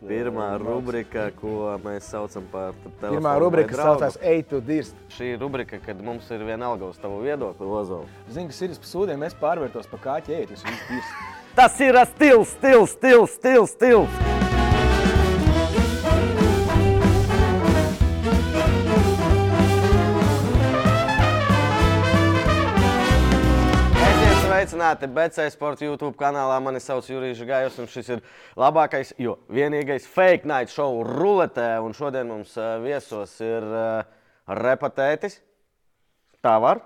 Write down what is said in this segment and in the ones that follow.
Pirmā rubrika, ko mēs saucam par telefonu Pirmā vai rubrika, kas saucās Ej, tu dirst. Šī ir rubrika, kad mums ir vienalga uz tavu viedokli, Ozola. Zini, kas ir sūdiem, mēs pārvērtos pa kāķi dirst. Tas ir stils, stils, stils, stils, stils. Sveicināti BC Sports YouTube kanālā. Mani sauc Jurijs Gājus, un šis ir labākais, jo vienīgais fake night show ruletē. Un šodien mums eh, viesos ir uh, repatētis. Tā var.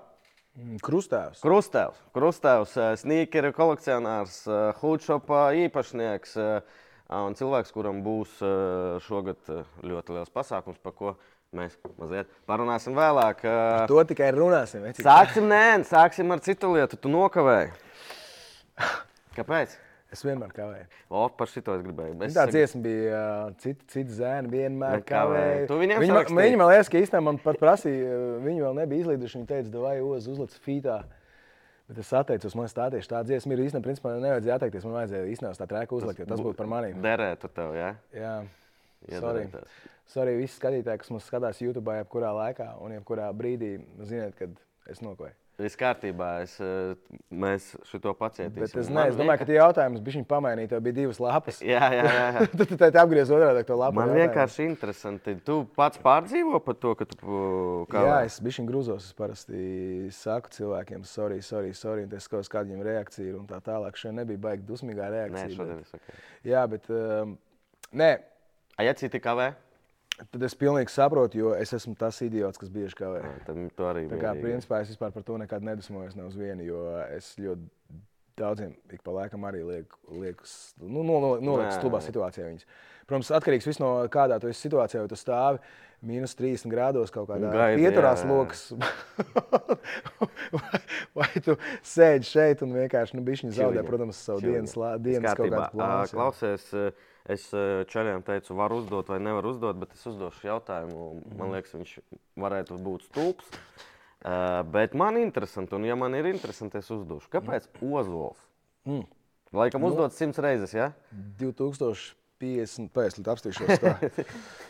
Krustēvs. Krustēvs, Krustēvs sneakeru kolekcionārs, hūčopa īpašnieks eh, un cilvēks, kuram būs eh, šogad eh, ļoti liels pasākums, par ko mēs mazliet parunāsim vēlāk. Eh, To tikai runāsim. vecīt. Sāksim, nē, sāksim ar citu lietu. Tu nokavēji. Kāpēc? Es vienmēr kavēju. O, par šito es gribēju. Es Tā dziesma bija cita, cita zēna, vienmēr Nekavēja. kavēja. Tu viņiem viņa, viņa man liekas, ka īstenībā man pat prasīja, viņi vēl nebija izlīduši. Viņi teica, vai uz uzlicis fītā. Bet es atteicos, man tā tieši tā dziesma ir īstenībā, principā nevajadzēja atteikties. Man vajadzēja īstenībā tā trēku uzlikt, jo tas būtu par maniem. Derētu tev, jā? Jā, sorry. Iederētos. Sorry visi skatītāji, kas mums skatās YouTube, jebkurā laikā un jebkurā brīdī, ziniet, kad es nokoju. Viss kārtībā, es, eh, mēs šo pacietīsim. Bet es, ne, es domāju, ka tie jautājumi bija pamainīti. Tev bija divas lapas. Jā, jā, jā. jā. Tad tu tā apgriez otrādi to lapu. Man jautājumus. vienkārši interesanti. Tu pats pārdzīvo par to, ka tu kā Jā, es biju grūzos. Es parasti saku cilvēkiem, sorry, sorry, sorry. un Es skatos, kāda viņam reakcija ir un tā tālāk. Šodien nebija baigta dusmīgā Nē, reakcija. šodien bet, es saku. jā, bet um, nē, Ja citi kavē, tad es pilnīgi saprotu, jo es esmu tas idiots, kas bieži kavē. arī Tā kā vienīgi. principā es vispār par to nekad nedusmojos ne uz vienu, jo es ļoti daudziem ik pa laikam arī lieku, lieku nu, no, no, Nē. stulbā situācijā viņus. Protams, atkarīgs no kādā tu esi situācijā, jo tu stāvi mīnus 30 grādos kaut kādā Gaidi, pieturās jā, jā. lokas. vai, vai tu sēdi šeit un vienkārši nu, zaudē, protams, savu Čiliņa. dienas, dienas kaut plānas. Ā, Klausies, eh, es eh, čaļiem teicu, varu uzdot vai nevaru uzdot, bet es uzdošu jautājumu. Mhm. Man liekas, viņš varētu būt stulbs. Eh, Bet man ir interesanti, un ja man ir interesanti, es uzdošu. Kāpēc Ozols? Mm. Laikam uzdot simts reizes, ja? 2050. Pēc tam apstīšos. Tā.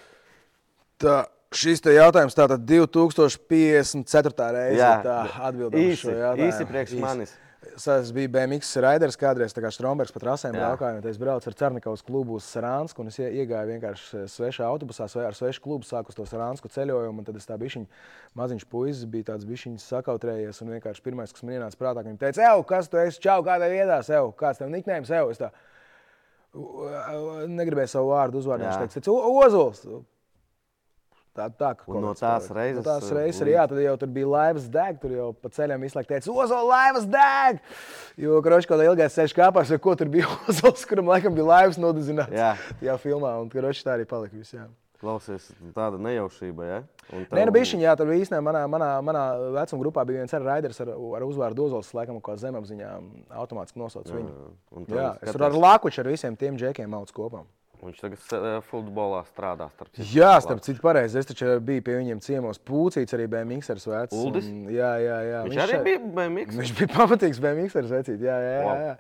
tā, šis te jautājums tātad 2054. reize. Tā atbildēs īsi, īsi priekš manis. Es biju BMX raiders kādreiz, kā Strombergs pa trasēm Jā. braukāju. un tad Es braucu ar Cernikovas klubu uz Sārānsku, un es ie- iegāju vienkārši svešā autobusā, vai ar svešu klubu sāku uz to Sārānsku ceļojumu. un Tad es tā bišķiņ, maziņš puisis bija tāds bišķiņš sakautrējies, un vienkārši pirmais, kas man ienāca prātā, ka viņš teica, Evo, kas tu esi, čau, kādā vietā, sev, kāds tev niknējums, Evo. Es negribēju savu vārdu uzvārdu. Viņš teica, "O- Ozols. Tā, tā, no tās reizes, No tās uh, reizes arī, jā, tad jau tur bija laivas deg, tur jau pa ceļam laiku teica, Ozola laivas deg! Jo, kroči, kaut kā ilgais sēž kāpās, jo ko tur bija Ozols, kuram laikam bija laivas nodezināts. Jā. Tajā filmā, un kroči tā arī palika viss. Jā. Klausies, tāda nejaušība, ja? Un Nē, nu tev- bišķiņ, jā, tur īstenībā manā, manā, manā vecuma grupā bija viens raiders ar, ar uzvārdu Ozols, laikam, ko zemapziņā automātiski nosauc viņu. un Jā, tev es tur ar Lakuču ar visiem tiem džekiem mauc kopā. Viņš tagad eh, futbolā strādā. Jā, starp citu, pareizi. Es taču biju pie viņiem ciemos. Pūcīts arī bija Miksers vecs. Uldis? un- Jā, jā, jā. Viņš arī bija BMX. Viņš bija pamatīgs BMX vecīt. Jā, jā, jā. Wow. jā.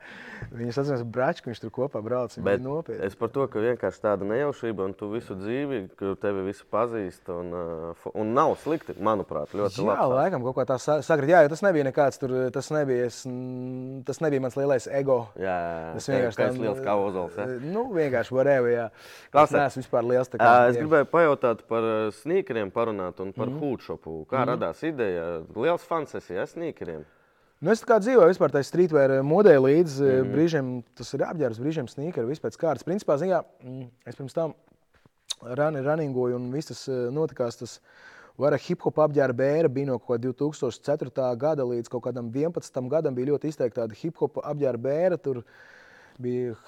Viņš atceras braču, ka viņš tur kopā brauc. Viņš Bet nopietni. es par to, ka vienkārši tāda nejaušība, un tu visu dzīvi, ka tevi visi pazīst, un, fo- un nav slikti, manuprāt, ļoti Jā, labi. laikam kaut kā tā sa- sakrīt. Jā, jo tas nebija nekāds tur, tas nebija, es, tas nebija mans lielais ego. Jā, Tas vienkārši vienkārši tāds liels kā ozols. Ja? Nu, vienkārši whatever, jā. Klausies. Es neesmu vispār liels. tā kā Ā, Es gribēju pajautāt par uh, sneakeriem, parunāt un par mm -hmm. hūčopu. Kā mm -hmm. radās ideja? Liels fans esi, ja sneakeriem. Nu, es tā kā dzīvoju vispār tajā streetwear modē līdz mm. -hmm. brīžiem, tas ir apģērbs, brīžiem sneakeri, vispār pēc kārtas. Principā, ziņā, mm, es pirms tam rani, runningoju un viss tas notikās. Tas, Vara hip hop apģērba ēra bija no kaut kā 2004. gada līdz kaut kādam 11. gadam. Bija ļoti izteikti tāda hip hop apģērba ēra. Tur bija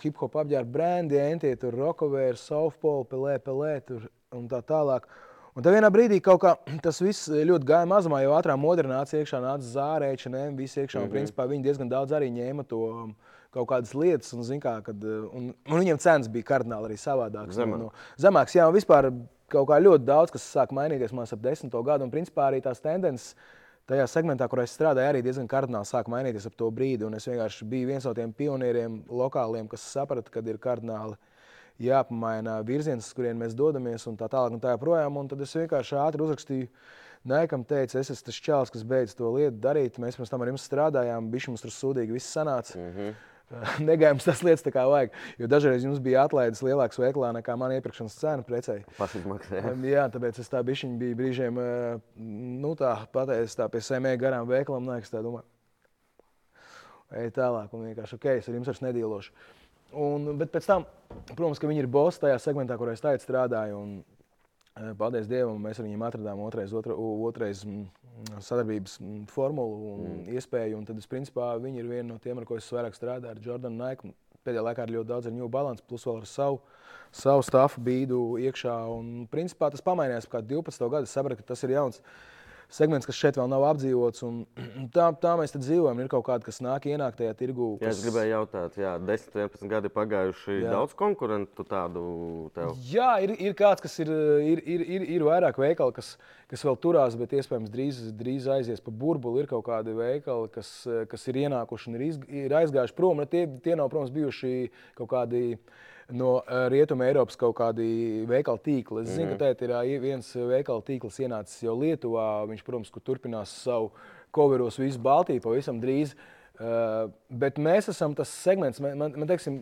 hip hop apģērba brendi, entie, tur Rockefeller, Softball, Pelē, Pelē tur un tā tālāk. Un tad vienā brīdī kaut kā tas viss ļoti gāja mazumā, jo ātrā modernācija iekšā nāca zārēča, ne visi iekšā. Un, principā, viņi diezgan daudz arī ņēma to um, kaut kādas lietas, un, zin kā, kad, uh, un, un viņiem cenas bija kardināli arī savādākas. Zemāk. No, zemāks, jā, un vispār kaut kā ļoti daudz, kas sāk mainīties man ap desmito gadu, un principā arī tās tendences. Tajā segmentā, kur es strādāju, arī diezgan kardināli sāk mainīties ap to brīdi. Es vienkārši biju viens no tiem pionieriem, lokāliem, kas saprata, ka ir kardināli jāpamaina virziens, uz kurien mēs dodamies, un tā tālāk. Un tā joprojām, un tad es vienkārši ātri uzrakstīju. Nē, kam teica, es esmu tas čels, kas beidz to lietu darīt. Mēs pirms tam ar jums strādājām, bija mums tur sūdīgi, viss sanāca. Mm -hmm. Negājums tas lietas kā vajag. Jo dažreiz jums bija atlaides lielāks veikalā nekā man iepirkšanas cena precēji. Jā. jā, tāpēc es tā bišķiņ biju brīžiem, nu tā pateicis tā pie semē garām veikalam, liekas, tā domāju. Ej tālāk un vienkārši ok, es ar jums vairs nedīlošu. Un, bet pēc tam, protams, ka viņi ir bosi tajā segmentā, kurā es tagad strādāju. Un, Paldies Dievam, mēs ar viņiem atradām otrais, otra, otrais sadarbības formulu un mm. iespēju. Un tad, es, principā, viņi ir viena no tiem, ar ko es vairāk strādāju, ar Jordanu Naiku. Pēdējā laikā ir ļoti daudz ar New Balance, plus vēl ar savu, savu stāfu bīdu iekšā. Un, principā, tas pamainījās pēc 12 gadu. Es sapratu, ka tas ir jauns segments, kas šeit vēl nav apdzīvots. Tā, tā mēs dzīvojam. Ir kaut kāda, kas nāk, ienāk tajā tirgu. Kas... Jā, es gribēju jautāt, jā, 10, 11 gadi pagājuši. Jā. Daudz konkurentu tādu tev? Jā, ir, ir kāds, kas ir, ir, ir, ir, ir vairāk veikali, kas, kas vēl turās, bet iespējams drīz, drīz aizies pa burbuli. Ir kaut kādi veikali, kas, kas ir ienākuši un ir, iz, ir aizgājuši prom. Tie, tie nav, protams, bijuši kaut kādi no eh, Rietumē Eiropas kaut kādi veikalu tīkli. Es zinu, mm -hmm. ka tā ir viens veikalu tīkls ienācis jau Lietuvā. Viņš, protams, turpinās savu koveros visu Baltiju pavisam drīz. Uh, Uh, bet mēs esam tas segments, man, man, man, teiksim,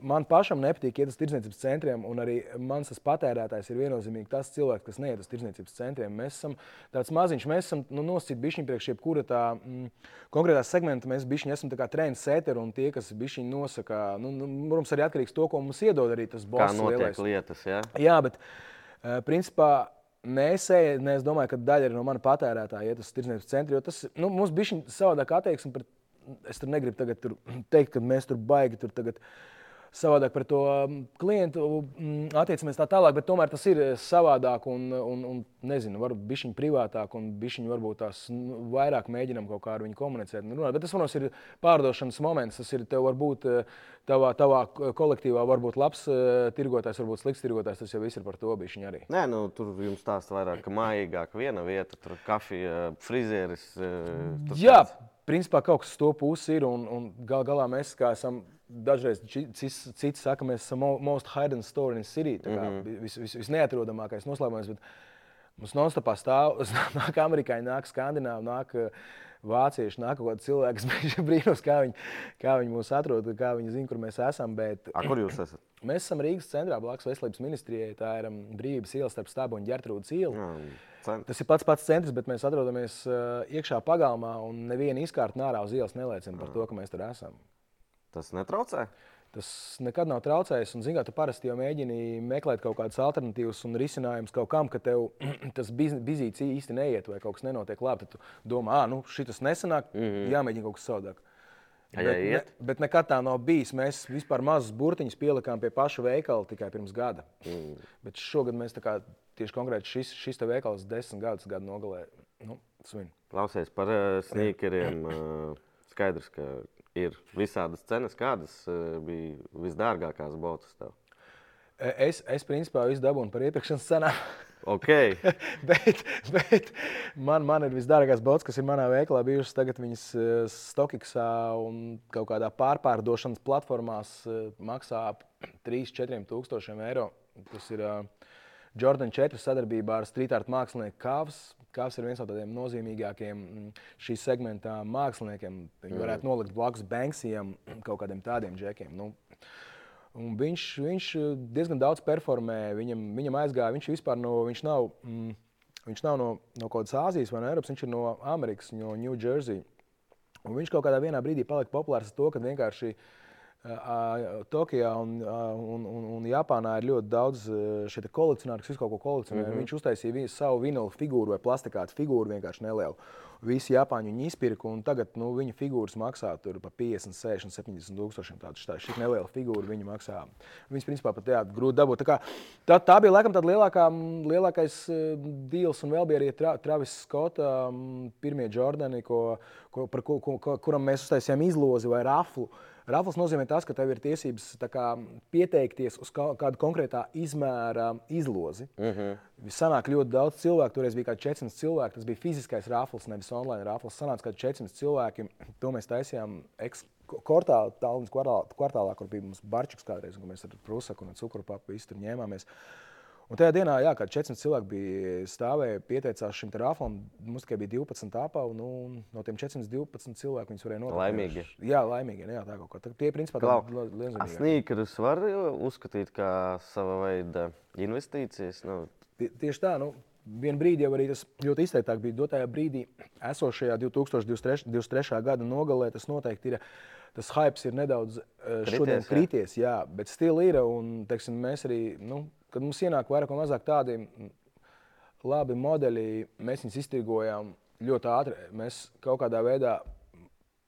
man pašam nepatīk iet uz tirdzniecības centriem, un arī mans patērētājs ir viennozīmīgi tas cilvēks, kas neiet uz tirdzniecības centriem. Mēs esam tāds maziņš, mēs esam nu, nosacīti bišķiņu priekš jebkura tā mm, konkrētā segmenta. Mēs bišķiņi esam tā kā trendsetteri un tie, kas bišķiņi nosaka, nu, nu, mums arī atkarīgs to, ko mums iedod arī tas boss. Kā notiek lielais. lietas, jā? Jā, bet uh, principā Mēs, es domāju, ka daļa no mana patērētāja iet uz tirdzniecības centru, jo tas nu, mums bija savādāk attieksme pret es tur negribu teikt, ka mēs tur baigi tur tagad. Savādāk par to um, klientu mm, attiecamies tā tālāk, bet tomēr tas ir savādāk un, un, un nezinu, varbūt bišķiņi privātāk un bišķiņi varbūt tās nu, vairāk mēģinam kaut kā ar viņu komunicēt. Nu, bet tas, protams, ir pārdošanas moments. Tas ir tev varbūt uh, tavā, tavā kolektīvā, varbūt labs uh, tirgotājs, varbūt slikts tirgotājs. Tas jau viss ir par to bišķiņi arī. Nē, nu, tur jums stāsta vairāk, ka mājīgāk viena vieta, tur kafija, frizieris. Jā. Tāds principā kaut kas to pusi ir. Un, un gal galā mēs esam dažreiz citi saka, mēs esam most hidden store in city. Tā kā mm -hmm. vis, vis, visneatrodamākais noslēpums. Mums non-stopā stāv, nāk amerikāņi, nāk skandināvi, nāk uh, vācieši, nāk kaut kādi cilvēki, kas brīnos, kā viņi, kā viņi mūs atrod, kā viņi zina, kur mēs esam. Bet, A, kur jūs esat? Mēs esam Rīgas centrā, blakus veselības ministrijai. Tā ir um, brīvības iela starp Stābu un Gertrūdas ielu. Jā. Centrs. Tas ir pats pats centrs, bet mēs atrodamies uh, iekšā pagalmā, un neviena izkārta nārā uz ielas neliecina par to, ka mēs tur esam. Tas netraucē. Tas nekad nav traucējis. Un, zināmā mērā, tu parasti jau mēģini meklēt kaut kādas alternatīvas un risinājumus kaut kam, ka tev tas bizīts īsti neiet vai kaut kas nenotiek labi. Tad tu domā, ah, nu, šis nesanāk, mm -hmm. jāmēģina kaut kas savādāk. Bet, ne, bet nekad tā nav bijis. Mēs vispār mazus burtiņus pielikām pie paša veikala tikai pirms gada. Mm. Bet šogad mēs tieši konkrēti šis, šis veikals desmit gadus gadu nogalē nu, svin. Klausies par uh, sneakeriem. Uh, skaidrs, ka ir visādas cenas. Kādas uh, bija visdārgākās botas tev? Es, es principā visu dabūju par iepirkšanas cenām. Okay. bet bet man, man ir visdārgākās bots, kas ir manā veikalā bijušas. Tagad viņas Stokiksā un kaut kādā pārpārdošanas platformās maksā ap 3-4 tūkstošiem eiro. Tas ir uh, Jordan 4 sadarbībā ar street art mākslinieku Kāvs. Kāvs ir viens no tādiem nozīmīgākajiem mm, šī segmentā māksliniekiem. Viņi varētu nolikt blakus Banksijam, kaut kādiem tādiem džekiem. Nu, Un viņš, viņš diezgan daudz performē, viņam, viņam aizgāja. Viņš vispār no, viņš nav, mm, viņš nav no, no kaut kādas Āzijas vai no Eiropas, viņš ir no Amerikas, no New Jersey. Un viņš kaut kādā brīdī palika populārs ar to, ka vienkārši uh, Tokijā un, un, un, un Japānā ir ļoti daudz šie kolekcionāri, kas visu ko kolekcionē. Mm -hmm. Viņš uztaisīja savu vinilu figūru vai plastikātu figūru vienkārši nelielu. Visi Japāņi viņu izpirka, un tagad nu, viņa figūras maksā par 50, 60, 70 tūkstošiem. Tāda šī neliela figūra viņa maksā. Viņas principā pat jā, grūti dabūt. Tā, kā, tā, tā bija laikam tāds lielākā, lielākais deals, un vēl bija arī tra, Travis Skotta pirmie Jordani, ko, ko, ko, ko, kuram mēs uztaisījām izlozi vai raflu. Uh, Rafals nozīmē tas, ka tev ir tiesības kā, pieteikties uz kādu konkrētā izmēra izlozi. Uh -huh. Sanāk ļoti daudz cilvēku, toreiz bija kādi 400 cilvēki. Tas bija fiziskais rafals, nevis online rafals. Sanāca kādi 400 cilvēki. To mēs taisījām kvartālā, kvartālā, kur bija mums barčiks kādreiz, un mēs ar prusaku un cukuru papu visu tur ņēmāmies. Uh, Un tajā dienā, jā, kad 400 cilvēki bija stāvējuši, pieteicās šim rāfam, mums tikai bija 12 apavu. Nu, no tiem 412 cilvēkiem viņus varēja noteikt. Laimīgi. Jā, laimīgi. Jā, tā kaut kā. Tie, principā, tādi lielzemīgi. Snīkerus var uzskatīt kā sava veida investīcijas. Nu. Tie, tieši tā. Nu, Vienu brīdi jau arī tas ļoti izteiktāk bija. Dotajā brīdī, esošajā 2023. 23. gada nogalē, tas noteikti ir. Tas hype ir nedaudz krities, šodien krities, jā. jā, bet stila ir. Un, teiksim, mēs arī nu, kad mums ienāk vairāk vai mazāk tādi labi modeļi, mēs viņus iztirgojām ļoti ātri. Mēs kaut kādā veidā,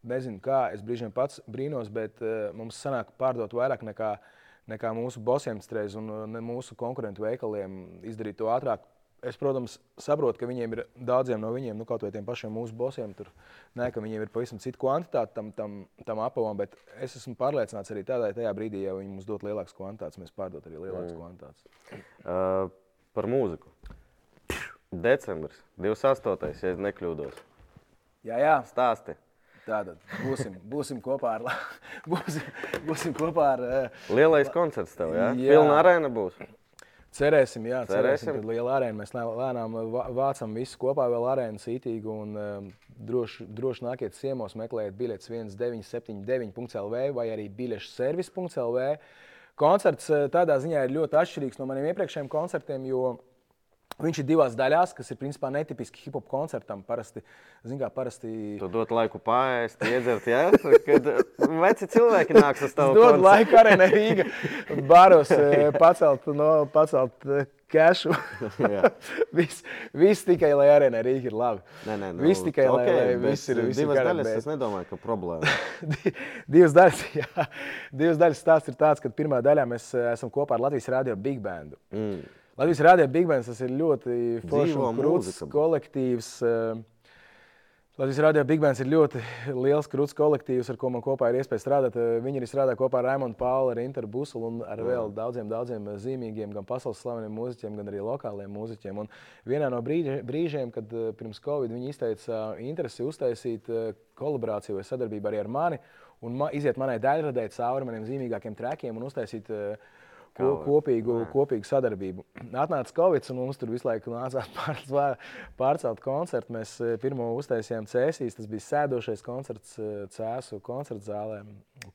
nezinu, kā es brīžiem pats brīnos, bet uh, mums sanāk pārdot vairāk nekā, nekā mūsu bosiem streiz un uh, mūsu konkurentu veikaliem izdarīt to ātrāk. Es, protams, saprotu, ka viņiem ir daudziem no viņiem, nu, kaut vai tiem pašiem mūsu bosiem, tur nē, ka viņiem ir pavisam cita kvantitāte tam, tam, tam apavam, bet es esmu pārliecināts arī tādā tajā brīdī, ja viņi mums dod lielākas kvantitātes, mēs pārdot arī lielākas mm. kvantitātes. Uh, par mūziku. Decembris, 28. ja nekļūdos. Jā, jā. Stāsti. Tātad būsim, būsim kopā ar. būsim, būsim kopā ar Lielais koncerts tev, jā? jā. Pilna arēna būs. Cerēsim, jā, cerēsim, cerēsim. liela arēna mēs lēnām vācam visu kopā, vēl arēnu sītīgi un um, droši, droši nākiet ciemos, meklējiet biļetes 1979.lv vai arī biļešu servis.lv. Koncerts tādā ziņā ir ļoti atšķirīgs no maniem iepriekšējiem koncertiem, jo Viņš ir divās daļās, kas ir principā netipiski hip hop koncertam. Parasti, kā, parasti... Tu dod laiku pāriest, iedzert, ja? kad veci cilvēki nāks uz tavu koncertu. Dod laiku arī Rīga baros eh, pacelt, no, pacelt kešu. viss, viss tikai, lai arēnā Rīga ir labi. Nē, nē, nu, viss tikai, okay, lai, lai viss ir. Viss divas ir daļas, bet... es nedomāju, ka problēma. divas daļas, jā. Divas daļas stāsts ir tāds, ka pirmā daļā mēs eh, esam kopā ar Latvijas radio Big Bandu. Mm. Latvijas Rādio Big Bands tas ir ļoti krūts kolektīvs. Eh, Latvijas Rādio Big Bands ir ļoti liels, krūts kolektīvs, ar ko man kopā ir iespēja strādāt. Eh, viņi arī strādā kopā ar Raimonu Pauli, ar Interu Busulu un ar vēl daudziem, daudziem zīmīgiem, gan pasaules slaveniem mūziķiem, gan arī lokāliem mūziķiem. Un vienā no brīžiem, kad eh, pirms Covid viņi izteica interesi uztaisīt kolaborāciju vai sadarbību arī ar mani un iziet manai daļradē cauri maniem zīmīgākiem trekiem un uztaisīt uh, ko, kopīgu, kopīgu sadarbību. Atnāca Covid, un mums tur visu laiku nācās pārcelt koncertu. Mēs eh, pirmo uztaisījām Cēsīs, tas bija sēdošais koncerts eh, Cēsu koncertu zālē.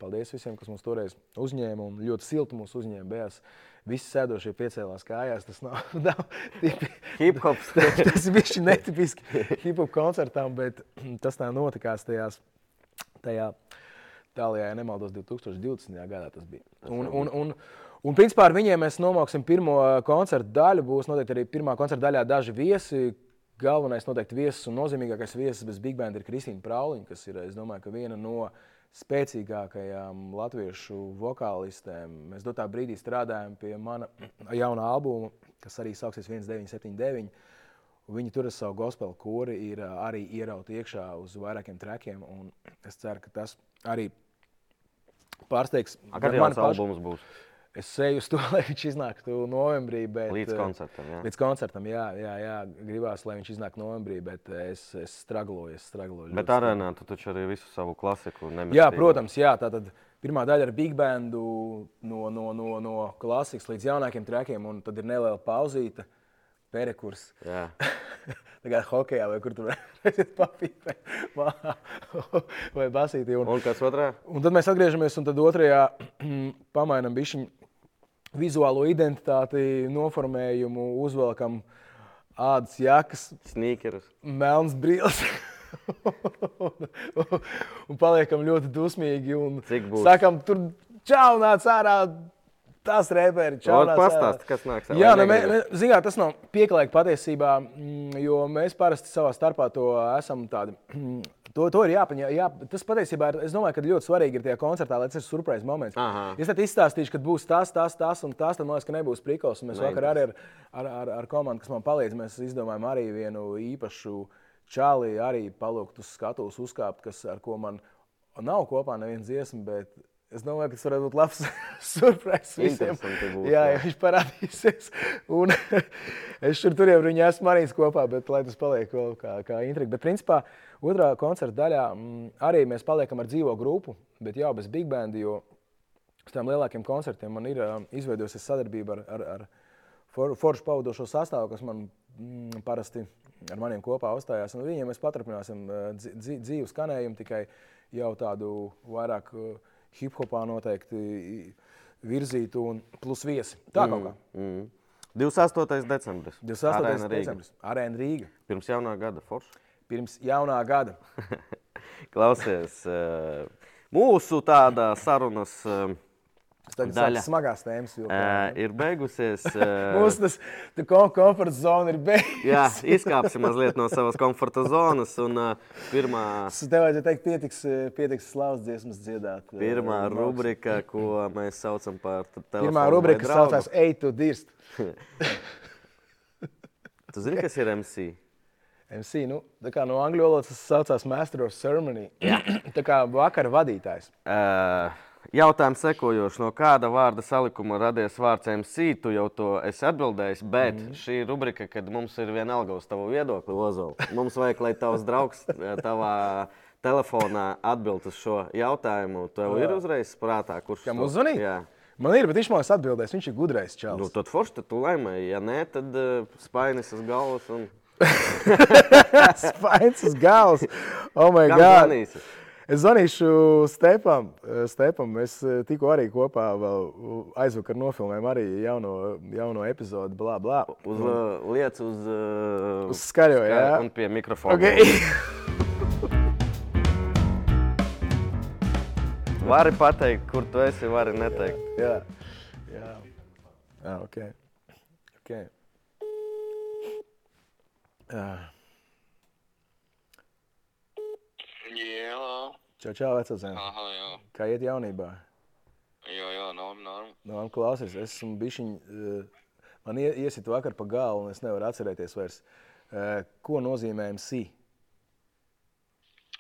Paldies visiem, kas mums toreiz uzņēma un ļoti silti mūs uzņēma. Bijās. Visi sēdošie piecēlās kājās. Tas nav, nav tipi, hip hop. tas bija netipiski hip hop koncertam, bet tas tā notikās tajās, tajā tālākajā, ja nemaldos, 2020. gadā. Tas bija. Un, un, un, Un, principā, ar viņiem mēs nomāksim pirmo uh, koncertu daļu. Būs noteikti arī pirmā koncerta daļā daži viesi. Galvenais noteikti viesis un nozīmīgākais viesis bez Big Band ir Kristīna Prauliņa, kas ir, es domāju, viena no spēcīgākajām latviešu vokālistēm. Mēs dotā brīdī strādājam pie mana jaunā albuma, kas arī sauksies 1979. Viņi tur ar savu gospelu kori ir uh, arī ierauti iekšā uz vairākiem trekiem. Es ceru, ka tas arī pārsteigs. Tas albums būs? Es eju uz to, lai viņš iznāktu novembrī. Bet, līdz koncertam. Jā. Līdz koncertam, jā, jā, jā. Gribās, lai viņš iznāk novembrī, bet es, es stragloju. Es stragloju bet arēnā tu taču arī visu savu klasiku nemet. Jā, protams, jā. Tātad pirmā daļa ar big bandu no, no, no, no klasikas līdz jaunākiem trekiem, un tad ir neliela pauzīte, perekurs. Tā kā hokeja vai kur tur redzat, papīra vai basītī. Un, un kas otrā? Un tad mēs atgriežamies, un tad otrajā pamainam bišķiņu vizuālo identitāti, noformējumu, uzvelkam ādas jakas, sneakerus, melnas brīvības. un, un paliekam ļoti dusmīgi. Būs? Sakam, tur čau, nāc ārā! Tas reperi čau. Pastāst, kas nāks. Jā, ne, mē, zinā, tas nav pieklājīgi patiesībā, mm, jo mēs parasti savā starpā to esam tādi To, to ir jāpaņem. Jā, tas patiesībā ir. Es domāju, ka ļoti svarīgi ir tajā koncertā, lai tas ir surprise moments. Aha. Es tad izstāstīšu, ka būs tas, tas, tas un tas. Tad man liekas, ka nebūs prikals. Mēs vakar arī ar, ar, ar, ar komandu, kas man palīdz, mēs izdomājām arī vienu īpašu čāli, arī palūgt uz skatuves, uzkāpt, kas, ar ko man nav kopā neviena dziesma, bet Es domāju, ka tas varētu būt labs surprise visiem. Būs, jā, jā. viņš parādīsies. Un es tur, tur jau viņu esmu arī kopā, bet lai tas paliek vēl kā, kā intriga. Bet, principā, otrā koncerta daļā mm, arī mēs paliekam ar dzīvo grupu, bet jau bez big band, jo uz tām lielākiem koncertiem man ir uh, izveidojusies sadarbība ar, ar, ar for, foršu pavadošo sastāvu, kas man mm, parasti ar maniem kopā uzstājās. Un viņiem mēs paturpināsim dzīvu skanējumu, tikai jau tādu vairāk uh, hip hopā noteikti virzītu un plus viesi. Tā kaut kā. Mm. 28. decembris. 28. Arēna decembris. Arēna Rīga. Pirms jaunā gada forša. Pirms jaunā gada. Klausies, eh, mūsu tāda sarunas eh, tagad Daļa. smagās tēmas. Jo, eh, ir beigusies. eh, Mūsu tas komforta zona ir beigusies. Jā, izkāpsim mazliet no savas komforta zonas. Un, uh, pirmā, Tev vajadzēja teikt, pietiks, pietiks slavas dziesmas dziedāt. pirmā Maks. rubrika, ko mēs saucam par telefonu. Pirmā rubrika, saucās Ej, tu dirst. Tu zini, kas ir MC? MC, nu, tā kā no angļu valodas tas saucās Master of Ceremony. tā kā vakara vadītājs. Uh, Jautājums sekojošs. No kāda vārda salikuma radies vārds MC? Tu jau to esi atbildējis, bet mm. šī rubrika, kad mums ir vienalga uz tavu viedokli, Ozola, mums vajag, lai tavs draugs eh, tavā telefonā atbild uz šo jautājumu. Tev ir uzreiz prātā, kurš to- uzzvanīt? Jā. Man ir, bet viņš man atbildēs. Viņš ir gudrais Nu, čels. tad forši tad tu laimēji. Ja nē, tad uh, spainis uz galvas un Spains uz galvas. Oh, my kam God. zvanīsi? Es zvanīšu Stepam. Eh, Stepam. Mēs eh, tikko arī kopā aizvakar nofilmējām arī jauno, jauno epizodi. Blā, blā. Uz uh, lietas, uz, uh, Uz skaļo, jā. un pie mikrofona. Okay. Vari pateikt, kur tu esi, vari neteikt. jā, jā. jā ok. okay. Jā. Jā, Čau, čau, vecāzēn. aha, jā. Kā iet jaunībā? Jā, jā, norma, norma. Man klausies, es esmu bišķiņ, uh, man ie- iesit vakar pa galvu, un es nevaru atcerēties vairs, uh, ko nozīmē MC.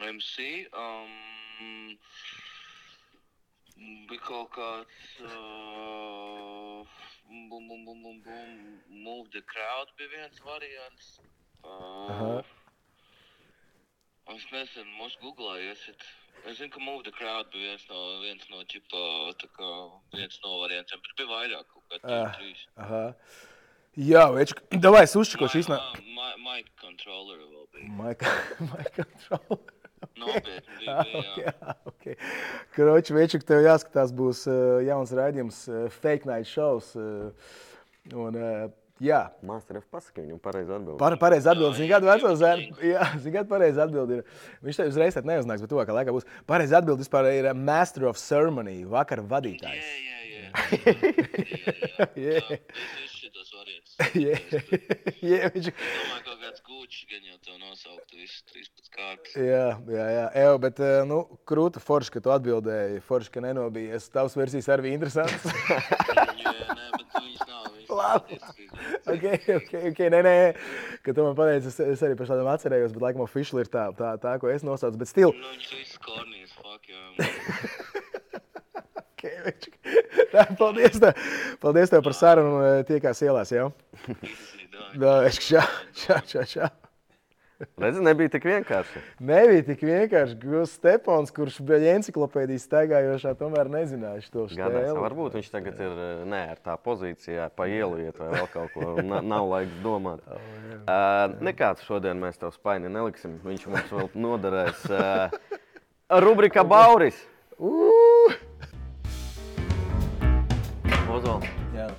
MC, um, bija kaut kāds, uh, bum, bum, bum, bum, bum, move the crowd bija viens variants. Aha. Es nezinu, mums googlēju, iesit. Es zinu, ka move the crowd bija viens no, viens no ķipa, tā kā viens no variantiem, bet bija vairāk kaut kā Ah. trīs. Aha. Jā, več, davai es uzčakošu Mi- iznā. ah, mi- Mic controller vēl bija. Maika, maika control. Nopietni bija, bija, jā. Jā, ok. Kroči, večuk, tev jāskatās būs uh, jauns raidījums, uh, Fake Night Shows. Uh, un, uh, jā, Mākslinieks viņam pareizi atbildēt. Par, pareizi atbildēt. Zini, kāda veco jā, zēna? Jā, zini, kāda pareizi atbildēt. Viņš tev uzreiz neuznāks, bet tuvākā laikā būs. Pareizi atbildēt vispār ir uh, Master of Ceremony, vakara Jā, vadītājs. jā, jā. Jā, Jā. jā. Tas ir tas variants. Jā, jā, viņš Domāju, kaut kāds gūčs gan jau tev nosauktu visus 13 kārtas. Jā, jā, jā. Evo, bet, eh, nu, krūta forši, ka tu atbildēji. Forši, ka nenobija. Es tavs versijas arī bija interesants. Viņas Labi. nav ok, ok, ok. Nē, nē, ka tu man pateici, es, es arī pēc tam atcerējos, bet laikam oficiāli ir tā, tā, tā, ko es nosaucu. Bet stil. Nu, viņas visas kornijas, fuck, jā. Okay, viņš- Tā, paldies, tev, paldies tev par sarunu. un, eh, Tiekās ielās jau. Jā, es čau, čau, čau, čau. Redzi, nebija tik vienkārši. Nebija tik vienkārši. Gūs Stepons, kurš bija encyklopēdijas staigājošā, tomēr nezināja šo stēlu. varbūt viņš tagad ir eh, nē, ar tā pozīcijā, pa ielu iet vai vēl kaut ko. Na, nav laiks domāt. Oh, Uh, nekāds šodien mēs tev spaini neliksim. Viņš mums vēl noderēs. Uh, rubrika Bauris. Ū! Ozols. Jā.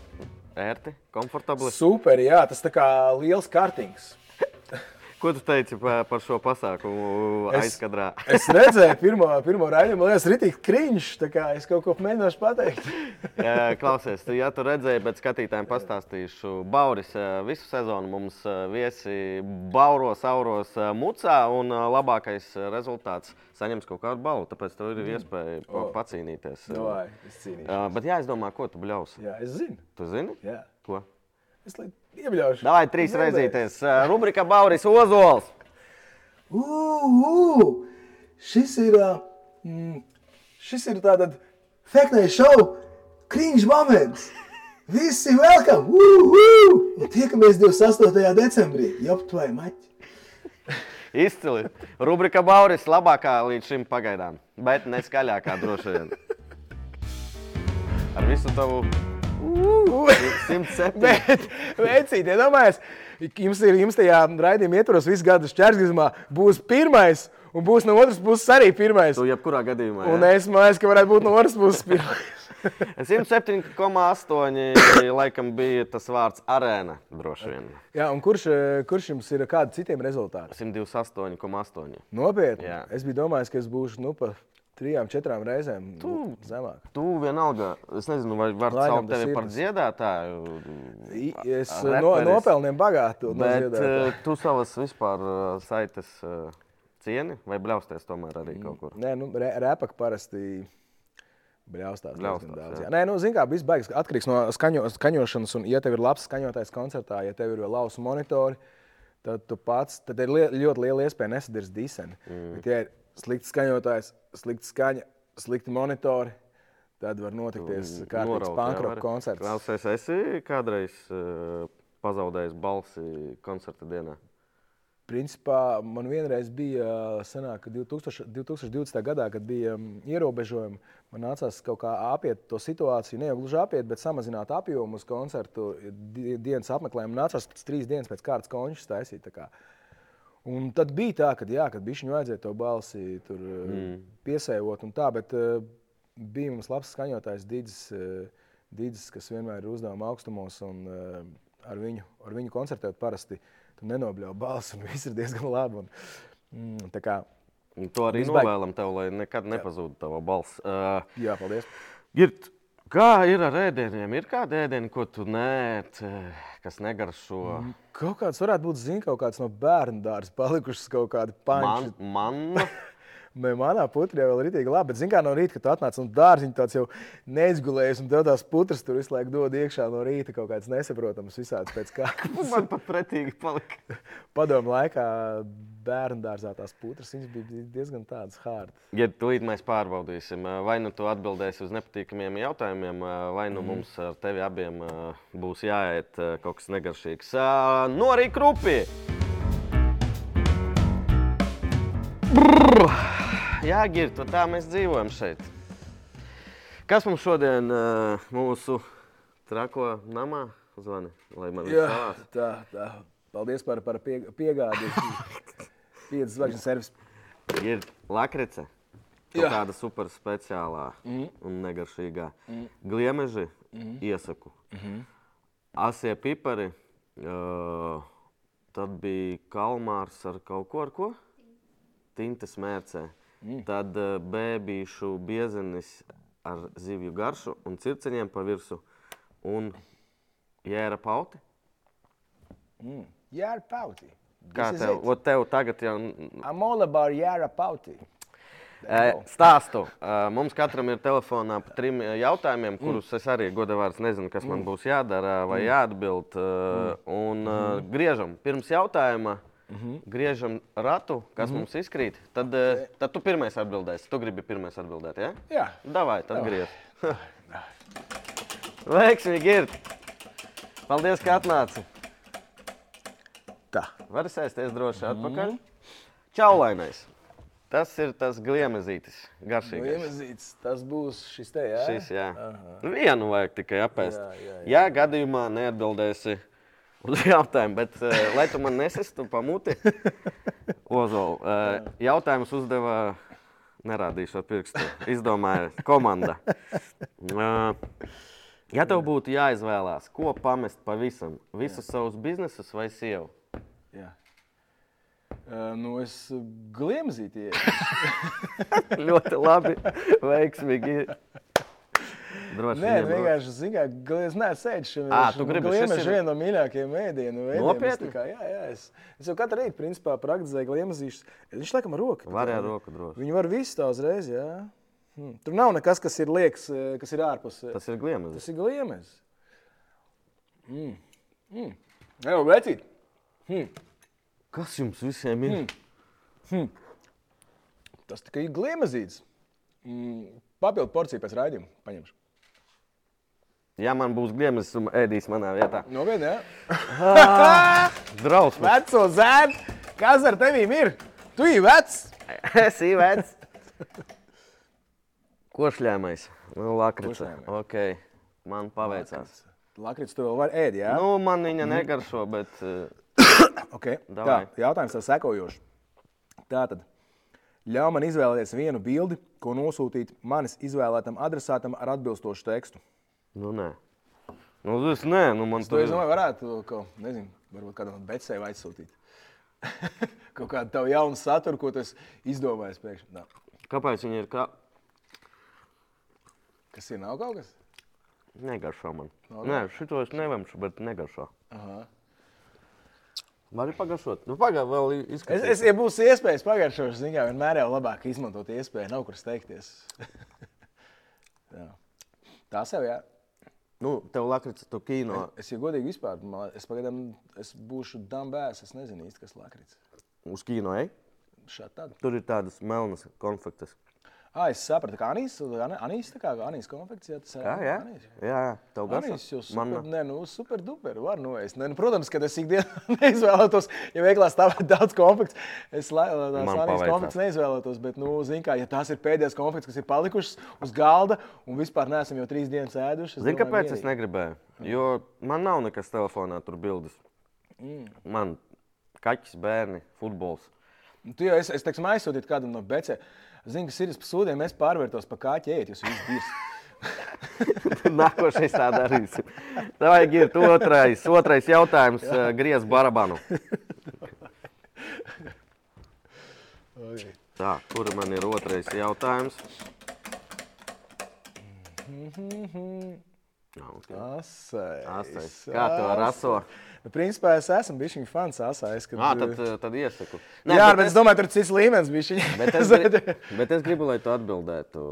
Ērti, komfortabli. Super, jā, tas tā kā liels kartings. Ko tu teici par, par šo pasākumu Es- aizkadrā? Es redzēju, pirmo, pirmo raidījumu, man liekas, rītīgi kriņš. Es kaut ko mēģināšu pateikt. Klausies, tu, ja tu redzēji, bet skatītājiem pastāstīšu, Bauris eh, visu sezonu mums eh, viesi Bauros, Auros eh, mucā, un labākais rezultāts saņems kaut kādu balvu. Tāpēc tev ir iespēja pa- pacīnīties. eh. Davai, es cīnīšos. Bet jāizdomā, ko tu bļausi. Jā, es zinu. Tu zini? Jā. Ko? Es lai iebļaušu. Davai trīs Nebeidz. reizīties. Eh, Rubrika Bauris Ozols. Ū, šis ir, ā, mm, šis ir tātad Feknē šovu! Krīņš moments! Visi welcome! Woo! Un tiekamies 28. decembrī. Jop, vai maķi! Izcili. Rubrika Bauris labākā līdz šim pagaidām, bet neskaļākā droši vien. Ar visu tavu 107. Bet, veicīt, iedomājieties, jums ir jums tajā raidījuma ietvaros visu gadu šķērsgazmā būs pirmais, un būs no otras puses arī pirmais. Tu jebkurā gadījumā. Un jā. es domāju, ka varētu būt no otras puses pirmais. 107,8 laikam bija tas vārds arēna droši vien. Jā, un kurš, kurš jums ir kādi citiem rezultāti? 128,8. Nopietni. Jā. Es biju domājis, ka es būšu nu, pa trijām, četrām reizēm tu... zemāk. Tu vienalga, es nezinu, vai var saukt tevi par dziedātāju. Es no, nopelnīju bagātu. Bet uh, tu savas vispār uh, saites uh, cieni vai bļausties tomēr arī kaut kur? Nē, nu, re, repak parasti. Bļaustās, Bļaustās, daudz. jā. Jā. Nē, nu, zini, kā viss beigas atkarīgs no skaņo, skaņošanas. Un, ja tev ir labs skaņotājs koncertā, ja tev ir lausu monitori, tad tu pats, tad ir li ļoti liela iespēja nesadirst diseni. Mm. Bet, ja slikts skaņotājs, slikta skaņa, slikti monitori, tad var notikties kārtīgs jā, pankroka vari. koncerts. Klausies, esi kādreiz uh, pazaudējis balsi koncerta dienā? Principā man vienreiz bija sanāk, ka 2000, 2020. gadā, kad bija um, ierobežojumi, man nācās kaut kā apiet to situāciju. Ne jau gluži apiet, bet samazināt apjomu uz koncertu di- dienas apmeklējumu. Nācās pēc trīs dienas pēc kārtas končus taisīt. tā kā. Un tad bija tā, ka, jā, kad bišķiņu vajadzēja to balsi tur, mm. piesējot un tā, bet uh, bija mums labs skaņotājs Digis, uh, Digis kas vienmēr ir uzdevuma augstumos un uh, ar viņu, ar viņu koncertēt parasti tu nenobļauj balsi un viss ir diezgan labi. Un, mm, tā kā, Un To arī Viss baigi. novēlam tev, lai nekad nepazūd tava balss. Uh, jā, paldies. Girt, kā ir ar ēdieniem? Ir kādi ēdieni, ko tu nē, kas negaršo? Mm. Kaut kāds varētu būt, zini, kaut kāds no bērnu dārza palikušas kaut kādi paņķi. Man, man, Man, manā putrī jau ir rītīgi labi, bet, zināmā mērā, no rīta, kad tu atnāc no dārziņa, tāds jau neizgulējies, un tev tās putras tur visu laiku dod iekšā no rīta kaut kāds nesaprotams, visāds pēc kā. man pat pretīgi palika. Padomu laikā bērnu dārzā tās putras, bija diezgan tādas hārdas. Ja tūlīt mēs pārbaudīsim, vai nu tu atbildēsi uz nepatīkamiem jautājumiem, vai nu mums ar tevi abiem būs jāiet kaut kas negaršīgs. Norī krupi! Brrr! Jā, Girta, tā mēs dzīvojam šeit. Kas mums šodien ā, mūsu trako namā man Jā, viss tā, tā. Paldies par, par pie, piegādi. Piecas zvaigznes servis. ir lakrice. Kāda super speciālā mm. un negaršīgā. Mm. Gliemeži mm. iesaku. Mm. Asie pipari. Uh, tad bija kalmārs ar kaut ko, ar ko? Tintes mērcē. Mm. Tad uh, bēbīšu biezenis ar zivju garšu un circeņiem pa virsu. Un jēra pauti. Jāra pauti. Kā tev? Ot tev tagad jau I'm all about Jāra pauti. E, Stāstu. E, Mums katram ir telefonā pa trim jautājumiem, kurus es arī godavārds nezinu, kas man būs jādara vai jāatbild. E, Un e, griežam pirms jautājuma. Griežam ratu, kas mums izkrīt. Tad, e, tad tu pirmais atbildēsi. Tu gribi pirmais atbildēt, ja? Jā. Davai, tad griež. Veiksmīgi ir. Paldies, ka atnāci. Tā. Var sēsties droši atpakaļ. Čaulainais. Tas ir tas gliemezītis, garšīgais. Liemezīts, tas būs šis te, jā? Šis, jā. Vienu vajag tikai apēst. Jā, jā, jā. Ja gadījumā neatbildēsi uz jautājumu, bet uh, lai tu man nesistu pamuti, Ozola, uh, jautājumus uzdeva, nerādīšu ar pirkstu, izdomāja komanda. Uh, ja tev būtu jāizvēlās, ko pamest pavisam, visus savus biznesus vai sievu? jā. Uh, nu, es gliemzīti. Ļoti labi, veiksmīgi. Droši Nē, vien, vienkārši zinu, ka es gribi, Gliemeži šis ir- viena no mīļākajiem ēdienu veidiem. Nopietni? Kā, Jā, jā, es, es jau katru rītu, principā, praktizēju gliemezīšus. Viņš laikam ar roku. Var ar roku droši. Viņu var visu tā uzreiz, jā. Hmm. Tur nav nekas, kas ir liekas, eh, kas ir ārpus. eh, Tas ir gliemezis. Tas ir gliemezis. Mm. Mm. Jā, vecīt. Kas jums visiem ir? Tas tikai ir gliemezīts. Papildu porciju pēc raidījuma paņemšu. Ja man būs griemas, ēdīs manā vietā. Nopietni, jā. Drausmas. Veco zēnu, kas ar tevīm ir? Tu esi vecs. Es esmu vecs. Košļāmais. Nu, lakrica. Košļāmais. Ok. Man paveicās. Lakrits tu vēl var ēd, jā? Nu, man viņa negaršo, bet uh, Okay. Tā, jautājums tev sekojošs. Tātad, ļauj man izvēlēties vienu bildi, ko nosūtīt manis izvēlētam adresātam ar atbilstošu tekstu. Nu, nē. Nu, es nē, nu, man To es domāju, varētu kaut ko, nezinu, varbūt kādam becēju aizsūtīt. kaut kādu tavu jaunu saturu, ko tas izdomājis pēkšņi. Nā. Kāpēc viņi ir kā... Kas ir, nav kaut kas? Negaršo man. Nav Nē, šito es nevemšu, bet negaršo. Aha. Vari pagaršot? Nu, pagaidi, vēl Es, izskatās. es, ja būs iespējas pagaršot, ziņā vienmēr jau labāk izmantot iespēju, nav kur steigties. Jā. Tā sev, jā. Nu, tev lakrits, tu kino. Es, ja godīgi vispār, man- es pagaidām es būšu dambēs, es nezinu īsti, kas lakrits. Uz kino, ej? Šādi. Tur ir tādas melnas konfektes. Ah, es sapratu, ka Anīs, Anīs tā kā Anīs konfekcija. Tas ir Jā, jā. Anīs. Jā, jā. Tev garšo? Anīs jau super, Man, ne, nu, super duper, var noēst. Ne, nu, protams, ka es ikdienā neizvēlētos, ja veiklā stāvētu daudz konfekts, es tās Man Anīs paveicās. konfekts neizvēlētos, bet, nu, zin kā, ja tās ir pēdējās konfekts, kas ir palikušas uz galda un vispār neesam jau trīs dienas ēduši. Zini, kāpēc es negribēju? Jo man nav nekas telefonā, tur bildes. Mm. Man kaķis, bērni, futbols. Nu, Tu jau es, es teiksim, aizsūtīju kādam no becē. Zinu, ka Sirijas pasūdiem mēs pārvērtos pa kāķi ēst, jūs visi dirs. Nākošais tā darīsim. Tā vajag ir otrais, otrais jautājums. eh, Griez barabanu. Tā, kur man ir otrais jautājums? Nav, ok. Asais. Asais. Kā tev ar aso? Nu, principā es esmu bijis viņa fans asais. Kad, Ā, tad, eh, tad iesaku. Nē, jā, bet es domāju, tur ir cits līmenis. Bet es, gri, bet es gribu, lai tu atbildētu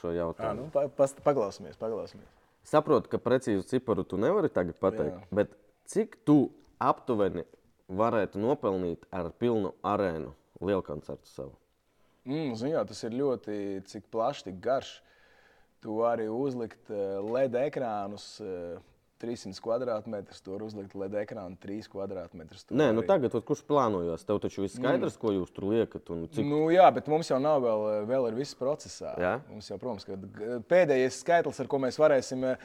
šo Jā, jautājumu. nu, pa, pas, paklausāmies, paklausāmies. Saprotu, ka precīzu ciparu tu nevari tagad pateikt, Jā. bet cik tu aptuveni varētu nopelnīt ar pilnu arēnu lielkoncertu savu? Mm, zin, jā, tas ir ļoti plašs, tik garš. Tu vari uzlikt eh, LED ekrānus. eh, 300 kvadrātmetrus, tur uzlikt LED ekrānu 3 kvadrātmetrus. Nē, nu vari- tagad, ot, kurš plānojas? Tev taču viss skaidrs, ko jūs tur liekat. un Cik... Nu, jā, bet mums jau nav vēl, vēl ir viss procesā. Jā? Mums jau, protams, ka pēdējais skaitlis, ar ko mēs varēsim eh,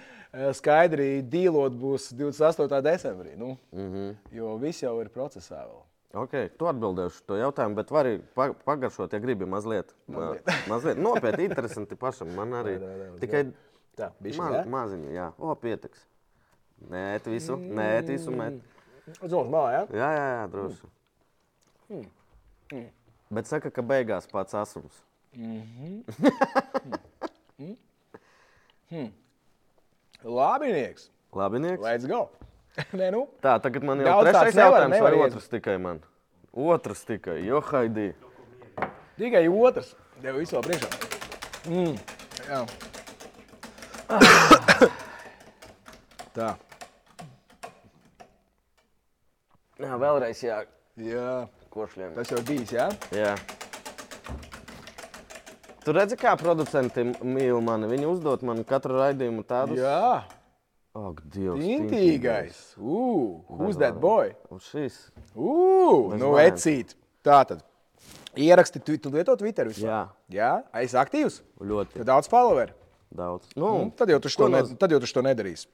skaidri dīlot, būs 28. decembrī. Nu, mm. -hmm. Jo viss jau ir procesā vēl. Okay, tu atbildēsi to jautājumu, bet vari pa- pagaršot, ja gribi mazliet. Mazliet. mazliet nopietni, interesanti pašam. Man arī Vai, vai, vai, tikai Tā, ma jā? maziņu, jā, o, pietiks. Nē, visu, nē, visu met. Zvaigznes malā, jā? Jā, jā, droši. Hmm. Bet saka, ka beigās pats asums. Labinieks! Labinieks. Let's go! Nē, nu, Tā, tagad man jau Daudz trešais nevar- jautājums, nevar vai iet. otrs tikai man? Otrs tikai, jo haidī. tikai otrs. Tev visu vēl priekšā. Mm. Jā. Tā. Jā, vēlreiz jā, Jā. košļiem. Tas jau bijis, jā? Jā. Tu redzi, kā producenti mīl mani. Viņi uzdod man katru raidījumu tādus. Jā. Ak, Dievs. Tintīgais. Ugh, who's that boy? Un šis. Ugh, nu, bailes. ecīt. Tā tad. Ieraksti, tu, tu lieto Twitter vispār? Jā, Jā, esi aktīvs. ļoti Tev daudz followeru. daudz. Nu, Nu, tad jau tu to, ne, tad jau tu to nedarīsi.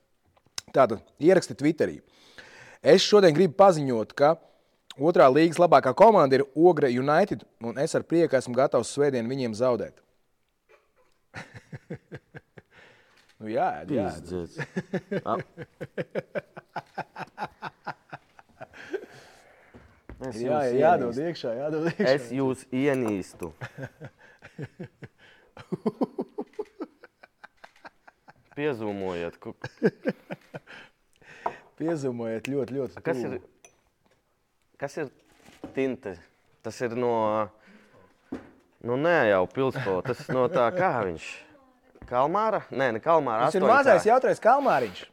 Tātad, ieraksti Twitterī. Es šodien gribu paziņot, ka otrā līgas labākā komanda ir Ogre United, un es ar prieku esmu gatavs svētdien viņiem zaudēt. nu, jā, jā. Es Jā, jādod ienīstu. iekšā, jādod iekšā. Es jūs ienīstu. Piezūmojiet, ku- Piezīmējiet ļoti, ļoti. kas ir, kas ir tinte. Tas ir no, no ne jau pilspēta. Tas ir no tā, kā viņš. Kalmāra? Nē, ne Kalmāra. Tas ir mazais jautrais kalmāriņš.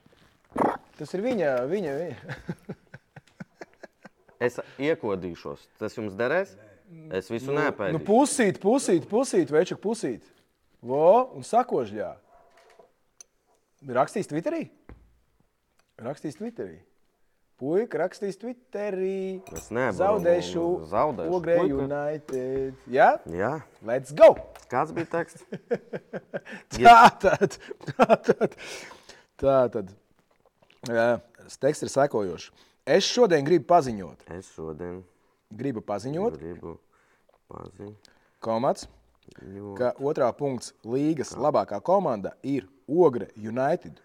Tas ir viņa, viņa, viņa. Es iekodīšos. Tas jums derēs? Es visu Nu, nepētīšu. pusīt, pusīt, pusīt, večuk, pusīt. Vo, un sakožļā. Rakstīs Twitterī? Rakstīs Twitterī. Puika rakstīs Twitterī. Es nevaru. Zaudēšu. Zaudēšu. Ogrē. United. Jā? Jā. Let's go! Kāds bija teksts? Tā tad. Tā tad. Tā tad. Jā, teksts ir sekojošs. Es šodien gribu paziņot. Es šodien Gribu paziņot, gribu paziņot. komats, ka otrā punkts līgas labākā komanda ir Ogre United.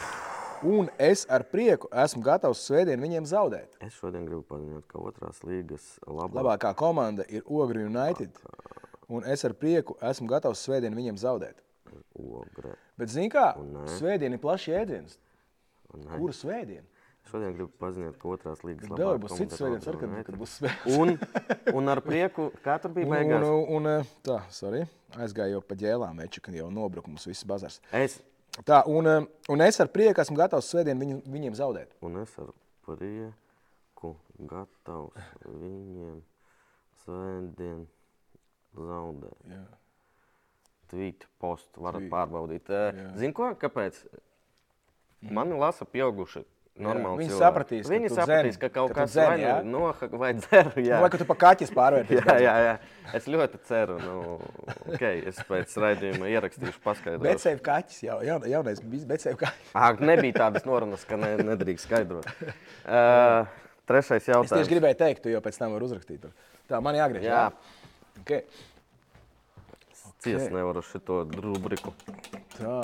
Un es ar prieku esmu gatavs svētdien viņiem zaudēt. Es šodien gribu paziņot, ka otrās līgas labā. Labākā komanda ir Ogre United. Un es ar prieku esmu gatavs svētdien viņiem zaudēt. Ogre. Bet, zini, kā? Un nē. Svētdien ir plašs jēdziens. Kura svētdiena? Šodien gribu paziņot, ka otrās līgas Tev labākā būs cits svētdienas, ar, kad, kad būs svētdienas. Un, un ar prieku, kā tur bija beigās? un, un, un, tā, sorry, aizgāju jau pa ģēlām, meču, kad jau nobruka mums viss bazars. Es, Tā, un, eh, un es ar prieku esmu gatavs svētdien viņu, viņiem zaudēt. un es ar prieku gatavs viņiem svētdien zaudēt. Jā. Tvīt, postu varat Tvīt. pārbaudīt. Zini, ko? Kāpēc? Mani lasa pieauguši. Normāli viņi sapratīs, ka Viņi tu sapratīs, ka kaut ka kas jā? nu nohaka vai dzer. Jā. Vai ka tu pa kaķis pārvērties? Jā, jā, jā. Es ļoti ceru, nu, okay, es pēc raidījuma ierakstīšu, paskaidrošu. Bet sev kaķis jau, jaun, jaunais bijis, bet sev kaķis. Ak, nebija tādas norunas, ka ne, nedrīkst skaidrot. Uh, trešais Es tieši jautājums. gribēju teikt, jau pēc tam vari uzrakstīt. Tā, man jāgriež. Jā. Okay. Ciest nevaru šito rubriku. Tā.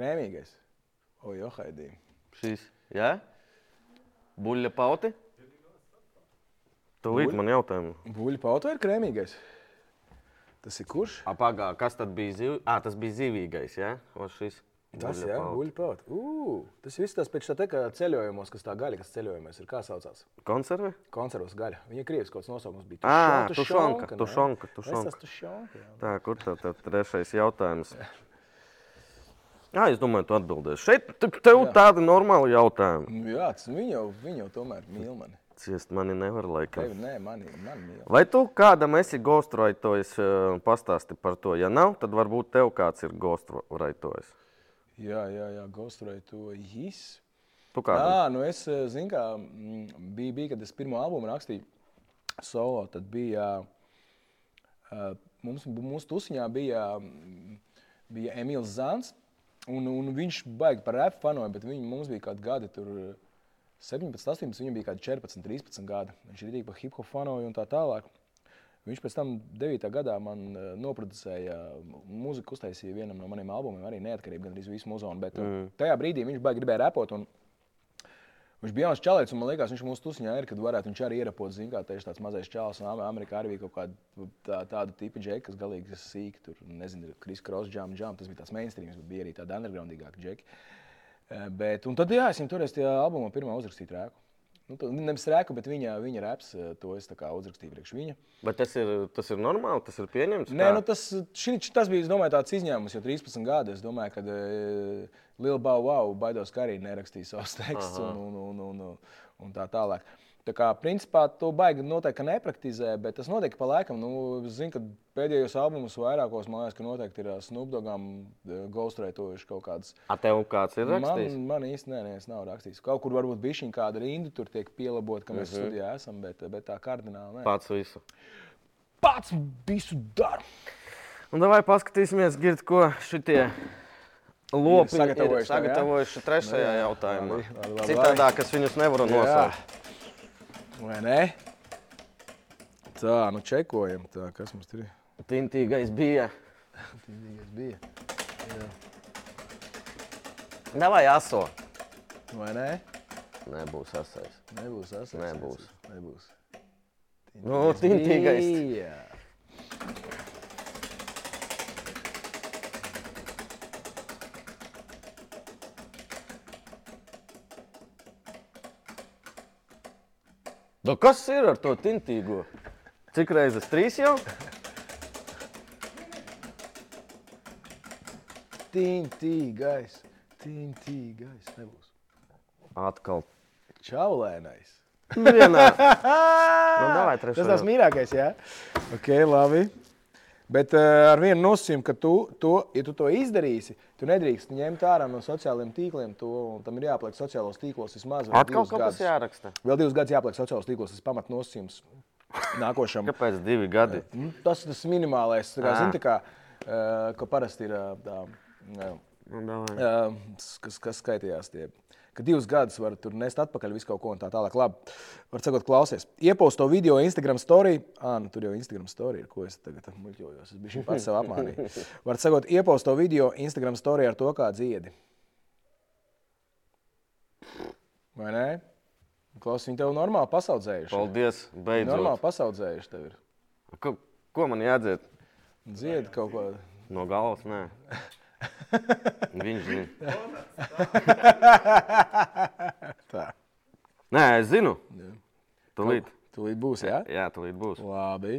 Krēmīgais. O, jo, haidī. Šīs, jā? Buļļa pauti? Tūlīt man jautājumu. Buļļu pauto ir krēmīgais. Tas ir kurš? Apagā, kas tad bija zivs? Ah, tas bija zivīgais, jā? O šis. Tas buļļa pauti. pauto. Uh, tas viss tas pēc tā te, kā ceļojumos, kas tā gaļa, kas ceļojumos ir, kā saucās? Konserve? Konservas gaļa. Viņa krievis kaut kāds nosaukums bija. Ā, Tušon- tušonka, ne? tušonka, Es tušonka. esmu tušonka. jā. Tā, kur tev trešais jautājums? Jā, es domāju, tu atbildēsi. Šeit te- tev tādi normāli jautājumi. Nu Jā, tas viņa jau, viņa jau tomēr mīl mani. Ciest mani nevar laikam. Tevi, nē, mani, mani mīl. Vai tu kādam esi ghostwritojis un pastāsti par to? Ja nav, tad varbūt tev kāds ir ghostwritojis. Jā, jā, jā, Ghostwrite to jis. Tu kādam? Jā, nu es eh, zinu, kā mm, bija, bija, kad es pirmo albumu rakstīju solo, tad bija, uh, mums, mūsu tusiņā bija, mm, bija Emīls Zants, un, un viņš baigi par rap fanoja, bet viņi, mums bija kādi gadi tur eh, 17, 18, viņam bija kādi 14, 13 gadi. Viņš ir tik pa hip hop fanoja un tā tālāk. Viņš pēc tam 9. gadā man uh, noproducēja mūziku, uztaisīja vienam no maniem albumiem, arī neatkarīgi gan arī visu muzonu. Bet mm. tajā brīdī viņš baigi gribēja repot. Un, Viņš bija jauns čalis, un man liekas, viņš mūsu tusiņā ir, kad varētu viņš arī ierapot, zina, kā tieši tāds mazais čalis. Un Am- Amerikā arī bija kaut kāda tā, tāda tipa džeka, kas galīgi sīk, tur, nezinu, Kris Kross, Jam, Jam, tas bija tāds mainstreams, bet bija arī tāda undergroundīgāka džeka. Eh, Bet, un tad, jā, es viņam toreiz tajā albumā pirmā uzrakstīju trēku. Nu, tā- nevis rēku, bet viņa, viņa raps, eh, to es uzrakstīju priekš viņa. Bet tas ir, tas ir normāli, tas ir pieņemts. Nē, kā? nu tas, šī, tas bija domāju, tāds izņēmums, jo 13 gadi. Es domāju, ka uh, Liela Bau Wow baidos, ka arī nerakstīja savus tekstus un, un, un, un, un, un tā tālāk. Tā kā, principā, to baigi noteikti nepraktizē, bet tas notiek pa laikam. Nu, es zinu, ka pēdējos albumus vairākos, man liekas, ka noteikti ir ā, Snoopdogam ghostwritojuši kaut kādas. A tev kāds ir Man, rakstījis? man īsti nē, nē, es nav rakstījis. Kaut kur varbūt šī kāda rinda, tur tiek pielabota, ka mēs uh -huh. studijā esam, bet, bet tā kardināli nē. Pats visu. Pats visu daru! Un vai paskatīsimies, gird, ko šitie lopi ir sagatavojuši jā? sagatavojuši trešajā Nu jā, jautājumā. Citādā, kas viņus nevaru nosaukt. Vai ne? Tā, nu čekojam, tā, kas mums tur ir. Tintīgais bija. Tīdīgais bija. Davai aso. Vai ne? Nebūs asais. Nebūs asins. Nebūs. Nebūs. Nu, tintīgais. Bija. Nu, kas ir ar to tintīgo? Cik reizes trīs jau? Tintīgais. Tintīgais. Nebūs. Atkal. Čaulēnais. Vienā. Nu, davai, Tas jau. mīļākais, jā. Ok, labi. Bet uh, ar vienu nosacījumu, ka tu to, ja tu to izdarīsi, tu nedrīkst ņemt ārā no sociālajiem tīkliem. To, tam ir jāpaliek sociālos tīklos vismaz Atkal kaut kas gadus. jāraksta. Vēl divus gadus jāpaliek sociālos tīklos, tas pamat nosacījums nākošam. Kāpēc divi gadi? Nu, Tas ir tas minimālais, kā, Ā. zini, kā, uh, ka parasti ir uh, tā, uh, uh, kas, kas skaitījās tie. Ka divus gadus var tur nest atpakaļ visu kaut ko un tā tālāk. Labi, var sakot, klausies. Iepauz to video Instagram story. Ah, nu tur jau Instagram story ir, ko es tagad muļķojos. Es biju pats sev apmānīju. Var sakot, iepauz to video Instagram story ar to, kā dziedi. Vai ne? Klausies, viņi tev normāli pasaudzējuši. Paldies, beidzot. Normāli pasaudzējuši tev ir. Ko, ko man jādzird? Dziedi kaut ko. No galvas? Nē. Viņš zina. Tā. Nē, es zinu. Tūlīt. Tūlīt būs, jā? Jā, tūlīt būs. Labi.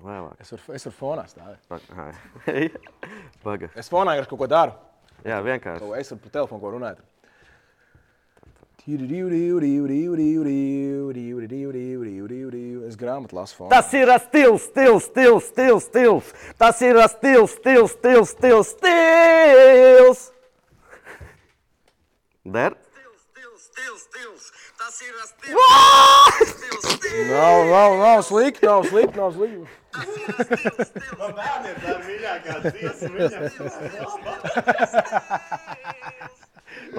Vēlāk. Es varu, es varu fonā stāvēt. Pag- Paga. Es fonā vienkārši kaut ko daru. Jā, vienkārši. Es varu pa telefonu ko runāt. Es grāmatu lasu fonā. Tas ir stils, stils, stils, stils, stils. Tas ir stils, stils, stils, stils, stils. Der? Nav, nav, nav slikti, nav slikti, nav slikti. Man bērniem tā ir mīļākā dziesma.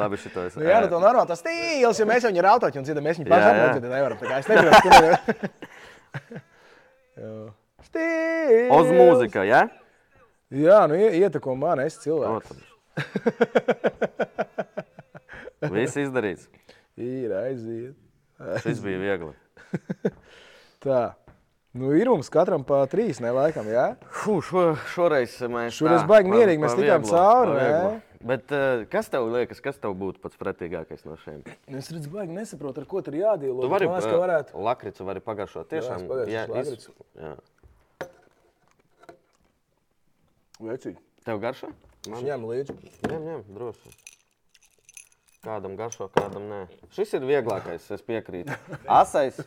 Labi, šito es. Nu, jā, nu, to normāli tas stils, ja mēs viņu rautot un dzirdam, mēs viņu pašam jā. nodzirdam, nevaram. Tā kā es Jā. Stils. Oz mūzika, jā? Jā, nu ie- ieteko man, es cilvēks. Viss izdarīts. Ir aiziet. Šis bija viegli. Tā. Nu, ir mums katram pa trīs, ne laikam, jā? Fū, šo, šoreiz mēs. Šoreiz baigi mierīgi, mēs tikām cauri. Bet eh, kas tev liekas, kas tev būtu pats pretīgākais no šiem? Es redzu, baigi nesaprotu, ar ko tur jādīlo. Tu vari Man liekas, ka varētu. eh, lakricu vari pagaršot. Tiešām, jā, lakricu. jā. Vecīt. Tev garšo? Viņš ņem līdzi. Ņem, ņem, droši. Kādam garšo, kādam nē. Šis ir vieglākais, es piekrītu. Asais.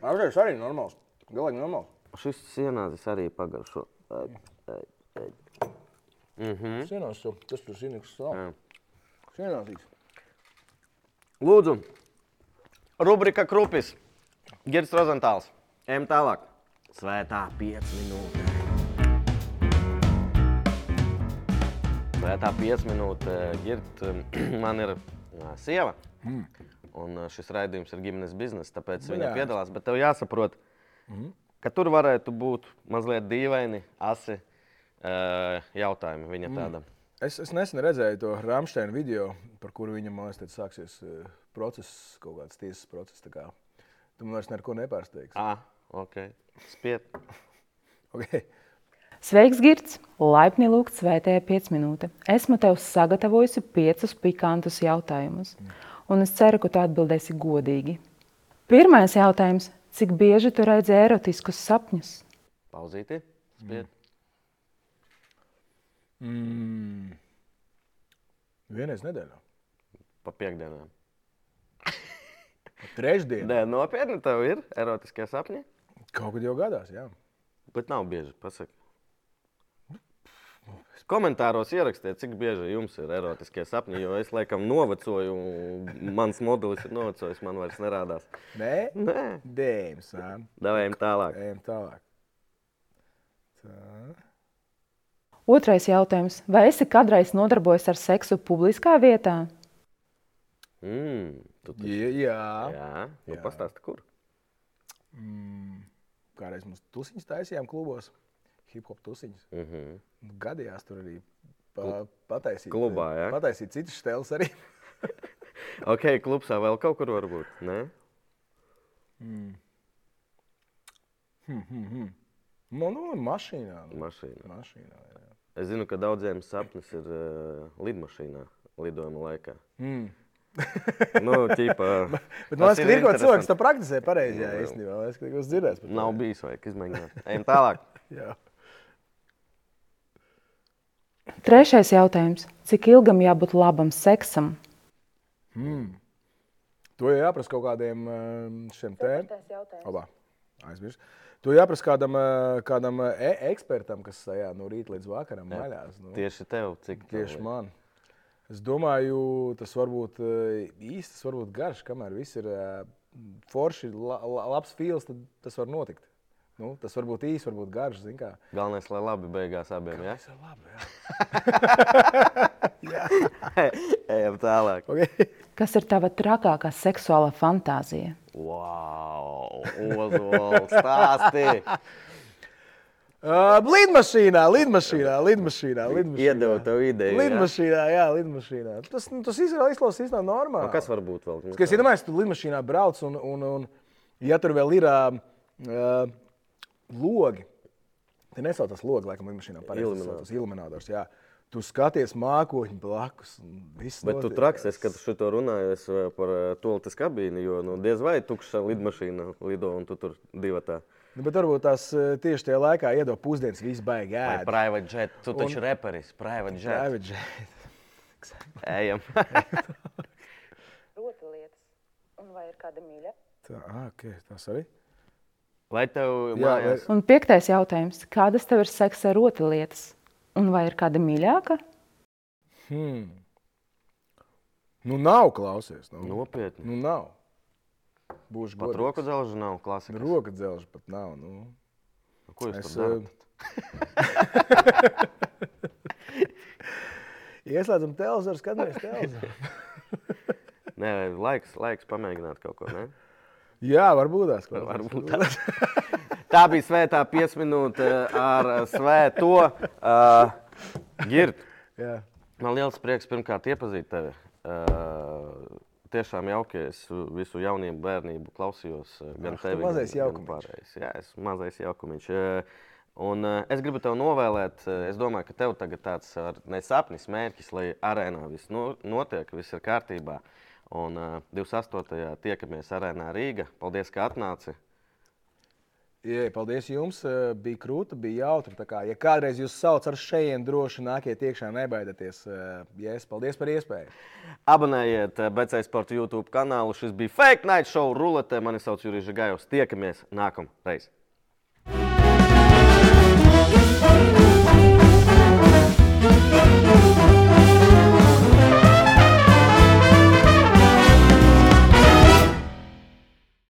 Apgājis arī normāls. Galīgi normāls. Šis sienāzis arī pagaršo. Ai, ai, ai. Sienās jau, tas tur zini, kas stāv. Jā. Sienātīgs. Lūdzu, rubrika Krupis. Girds Rozentāls. Ejam tālāk. Svētā 5 minūte. Svētā 5 minūte. Gird, man ir sieva. Un ā, šis raidījums ir ģimenes biznesa, tāpēc viņa Bļāts. piedalās. Bet tev jāsaprot, ka tur varētu būt mazliet dīvaini, asi ā, jautājumi. Viņa tāda. Es, es nesen redzēju to Rāmsteina video, par kuru viņam, man liekas, sāksies process, kaut kāds tiesas process. tā kā. Tu man vairs neko nepārsteigsi. Ah, ok. Spiet. Okay. Sveiks, Girts! Laipni lūgts svētajā 5 minūte. Esmu tev sagatavojusi piecus pikantus jautājumus, un es ceru, ka tu atbildēsi godīgi. Pirmais jautājums - cik bieži tu redzi erotiskus sapņus? Pauzīti. Spiet. Mm. Vienreiz nedēļā. Pa piekdienām. Trešdien. Nē, nopietni tev ir erotiskie sapņi, Kaut kad jau gadās, jā. bet nav bieži. Pasaki. Komentāros ierakstiet, cik bieži jums ir erotiskie sapņi, jo es laikam novecoju, mans modelis ir novecojis, man vairs nerādās. Nē, Nē, dēms. devējam tālāk. Ejam tālāk. Tā. Otrais jautājums - vai esi kādreiz nodarbojies ar seksu publiskā vietā? Mm, tu taču- Jā, jā. Jā, nu Jā. pastāsti, kur. Kādreiz mums tusiņas taisījām klubos, hip hop tusiņas. Mm -hmm. Gadījās tur arī pa, pataisīt. Klubā, jā? Pataisīt citas stēles arī. Ok, klubsā vēl kaut kur var būt. Nē? Nu, nu, mašīnā. nu, Mašīnā. Mašīnā, jā. Es zinu, ka daudziem sapnis ir uh, lidmašīnā lidojuma laikā. Mm. Nu, ķipa, Bet man liekas, ka ir kaut cilvēks, kas to praktizē pareizi. Jā, īstenībā. Man liekas, ka par to. Nav bijis, vajag izmēģināt. Ejam tālāk. Jā. Trešais jautājums - cik ilgam jābūt labam seksam? To jau jāprasa kaut kādiem um, šiem tēmām. Aizmirst. To jāprasa kādam, uh, kādam uh, e ekspertam, kas jā, no rīta līdz vakaram maļās. Nu, Tieši tev, cik tieši man. Es domāju, tas var būt uh, īsti, tas var būt garš, kamēr viss ir forši, la, la, labs fils, tad tas var notikt. Nu, tas var būt īsi, varbūt garš. Galvenais, lai labi beigās abiem. Ja? Labi. Jā. Ejam tālāk. Okay. Kas ir tava trakākā seksuālā fantāzija? Wow! Ozols, stāstī! Uh, lidmašīnā, lidmašīnā, lidmašīnā. lidmašīnā. Iedevu tev ideju. ja? Lidmašīnā, jā, lidmašīnā. Tas, nu, tas izklausās īstenībā normāli. Nu, Kas var būt vēl? Es iedomājos, tu lidmašīnā brauc un, un, un ja tur vēl ir uh, uh, logi, tad nesauc tas logi, laikam, lidmašīnā. pareizi tas Tas iluminators, jā. Tu skaties mākoņi blakus. un viss Bet tu notiek. traks, es, kad šo runāju es, eh, par toltes kabīni, jo nu, diez vai tukša lidmašīna lido un tu tur divatā. Nu, bet varbūt tās uh, tieši tajā laikā iedod pusdienas, viss Vai ēst. private jet, tu taču reperis, private jet. Private jet. Ejam. Rotaļlietas. Un vai ir kāda mīļa? Tā, okay, tas arī. Vai tev Jā, mājās? Un piektais jautājums. Kādas tev ir seksa rotaļlietas? Un vai ir kāda mīļāka? Hmm. Nu, nav klausies. Nu, Nopietni. nu nav. Būšu Pat roku dzelžu nav klasika. Roka dzelža pat nav. Nu. Ko jūs Es, tur darat? Ieslēdzam televizoru, skatāmies televizoru. Nē, laiks, laiks pamēģināt kaut ko. Ne? Jā, varbūt tās kaut Varbūt tā. Tā bija svētā piesminūte ar svēto uh, girtu. Jā. Man liels prieks pirmkārt iepazīt tevi. Uh, tiešām jauki, es visu jaunību, bērnību klausījos. Gan Ach, tevi, mazais gan- pārējais. Jā, es mazais jaukumiņš. Un es gribu tev novēlēt, es domāju, ka tev tagad tāds ar- ne sapnis, mērķis, lai arēnā viss no, notiek, viss ir kārtībā. Un uh, 28. tiekamies arēnā Rīga. Paldies, ka atnāci. Jā, paldies jums. eh, Bija krūta, bija jautri. Kā, ja kādreiz jūs sauc ar šejiem, droši nākiet iekšā, nebaidieties. eh, Yes, paldies par iespēju. Abonējiet BC Sports YouTube kanālu. Šis bija Fake Night Show rulete. Mani sauc Jurijs Gājovs. Tiekamies nākamreiz.